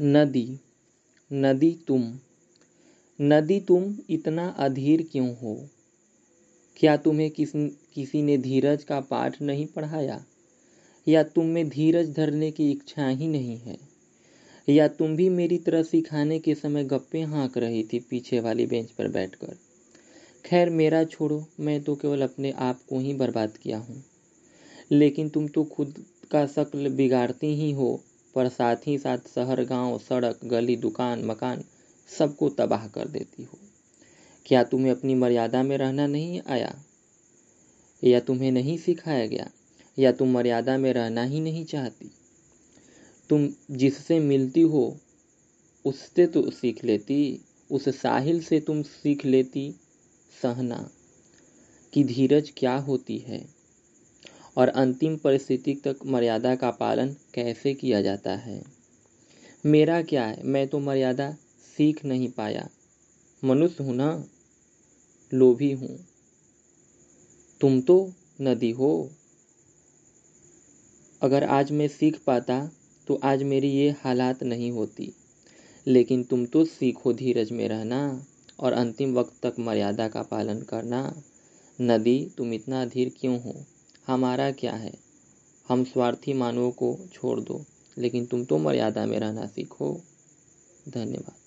नदी नदी तुम। नदी तुम इतना अधीर क्यों हो? क्या तुम्हें किस, किसी ने धीरज का पाठ नहीं पढ़ाया? या तुम में धीरज धरने की इच्छा ही नहीं है? या तुम भी मेरी तरह सिखाने के समय गप्पे हाँक रही थी पीछे वाली बेंच पर बैठकर? खैर, मेरा छोड़ो, मैं तो केवल अपने आप को ही बर्बाद किया हूँ। लेकिन तुम तो खुद का शक्ल बिगाड़ती ही हो। पर साथ ही साथ शहर, गाँव, सड़क, गली, दुकान, मकान सबको तबाह कर देती हो। क्या तुम्हें अपनी मर्यादा में रहना नहीं आया? या तुम्हें नहीं सिखाया गया? या तुम मर्यादा में रहना ही नहीं चाहती? तुम जिससे मिलती हो, उससे तो सीख लेती, उस साहिल से तुम सीख लेती। सहना, कि धीरज क्या होती है? और अंतिम परिस्थिति तक मर्यादा का पालन कैसे किया जाता है? मेरा क्या है? मैं तो मर्यादा सीख नहीं पाया। मनुष्य हूँ ना? लोभी हूँ। तुम तो नदी हो। अगर आज मैं सीख पाता तो आज मेरी ये हालात नहीं होती। लेकिन तुम तो सीखो धीरज में रहना और अंतिम वक्त तक मर्यादा का पालन करना। नदी, तुम इतना अधीर क्यों हो? हमारा क्या है? हम स्वार्थी मानवों को छोड़ दो, लेकिन तुम तो मर्यादा में रहना सीखो। धन्यवाद।